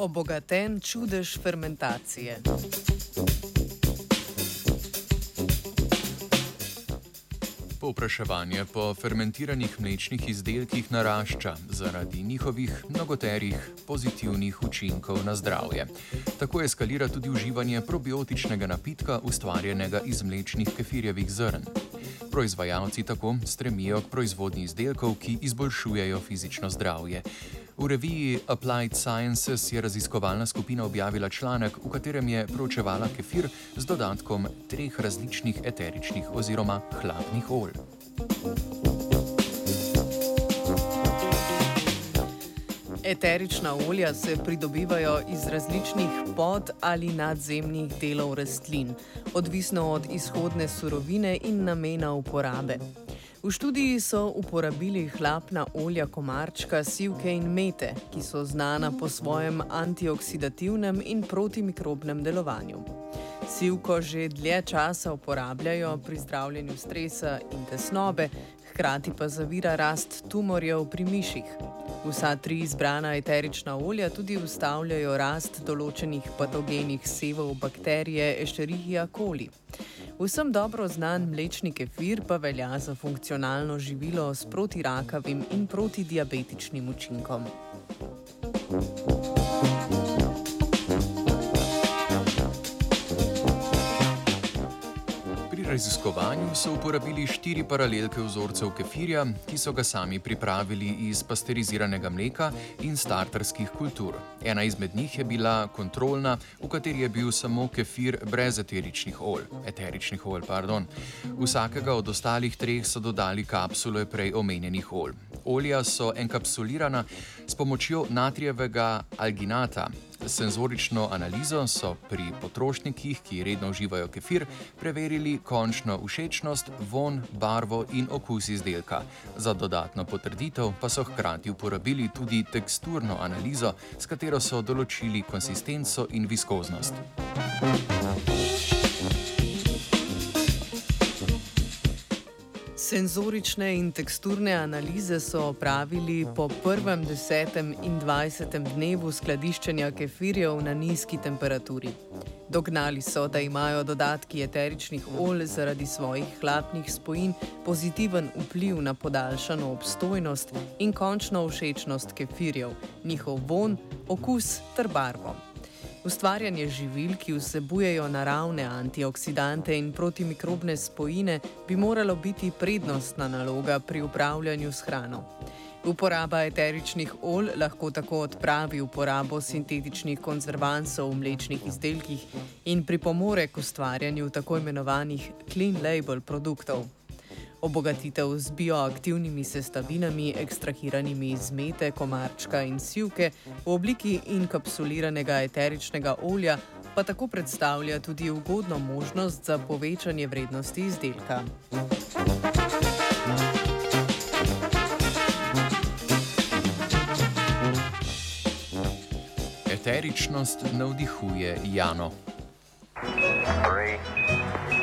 Obogaten čudež fermentacije. Povpraševanje po fermentiranih mlečnih izdelkih narašča zaradi njihovih mnogoterih pozitivnih učinkov na zdravje. Tako eskalira tudi uživanje probiotičnega napitka, ustvarjenega iz mlečnih kefirjevih zrn. Proizvajalci tako stremijo k proizvodnji izdelkov, ki izboljšujejo fizično zdravje. V reviji Applied Sciences je raziskovalna skupina objavila članek, v katerem je proučevala kefir z dodatkom treh različnih eteričnih oziroma hladnih olj. Eterična olja se pridobivajo iz različnih pod ali nadzemnih delov rastlin, odvisno od izhodne surovine in namena uporabe. V študiji so uporabili hlapna olja komarčka, sivke in mete, ki so znana po svojem antioksidativnem in protimikrobnem delovanju. Sivko že dlje časa uporabljajo pri zdravljenju stresa in tesnobe, hkrati pa zavira rast tumorjev pri miših. Vsa tri izbrana eterična olja tudi ustavljajo rast določenih patogenih sevov bakterije Escherichia coli. Vsem dobro znan mlečni kefir pa velja za funkcionalno živilo s protirakavim in protidiabetičnim učinkom. Raziskovanju so uporabili štiri paralelke vzorcev kefirja, ki so ga sami pripravili iz pasteriziranega mleka in starterskih kultur. Ena izmed njih je bila kontrolna, v kateri je bil samo kefir brez eteričnih olj. Eteričnih olj pardon. Vsakega od ostalih treh so dodali kapsule prej omenjenih olj. Olja so enkapsulirana s pomočjo natrijevega alginata. Senzorično analizo so pri potrošnikih, ki redno uživajo kefir, preverili končno všečnost, von, barvo in okus izdelka. Za dodatno potrditev pa so hkrati uporabili tudi teksturno analizo, s katero so določili konsistenco in viskoznost. Senzorične in teksturne analize so opravili po prvem, desetem in dvajsetem dnevu skladiščenja kefirjev na nizki temperaturi. Dognali so, da imajo dodatki eteričnih olj zaradi svojih hlapnih spojin pozitiven vpliv na podaljšano obstojnost in končno všečnost kefirjev, njihov von, okus ter barvo. Ustvarjanje živil, ki vsebujejo naravne antioksidante in protimikrobne spojine, bi moralo biti prednostna naloga pri upravljanju s hrano. Uporaba eteričnih olj lahko tako odpravi uporabo sintetičnih konzervansov v mlečnih izdelkih in pripomore k ustvarjanju tako imenovanih clean label produktov. Obogatitev z bioaktivnimi sestavinami, ekstrahiranimi iz mete, komarčka in sivke v obliki inkapsuliranega eteričnega olja pa tako predstavlja tudi ugodno možnost za povečanje vrednosti izdelka. Eteričnost navdihuje Jano. Three.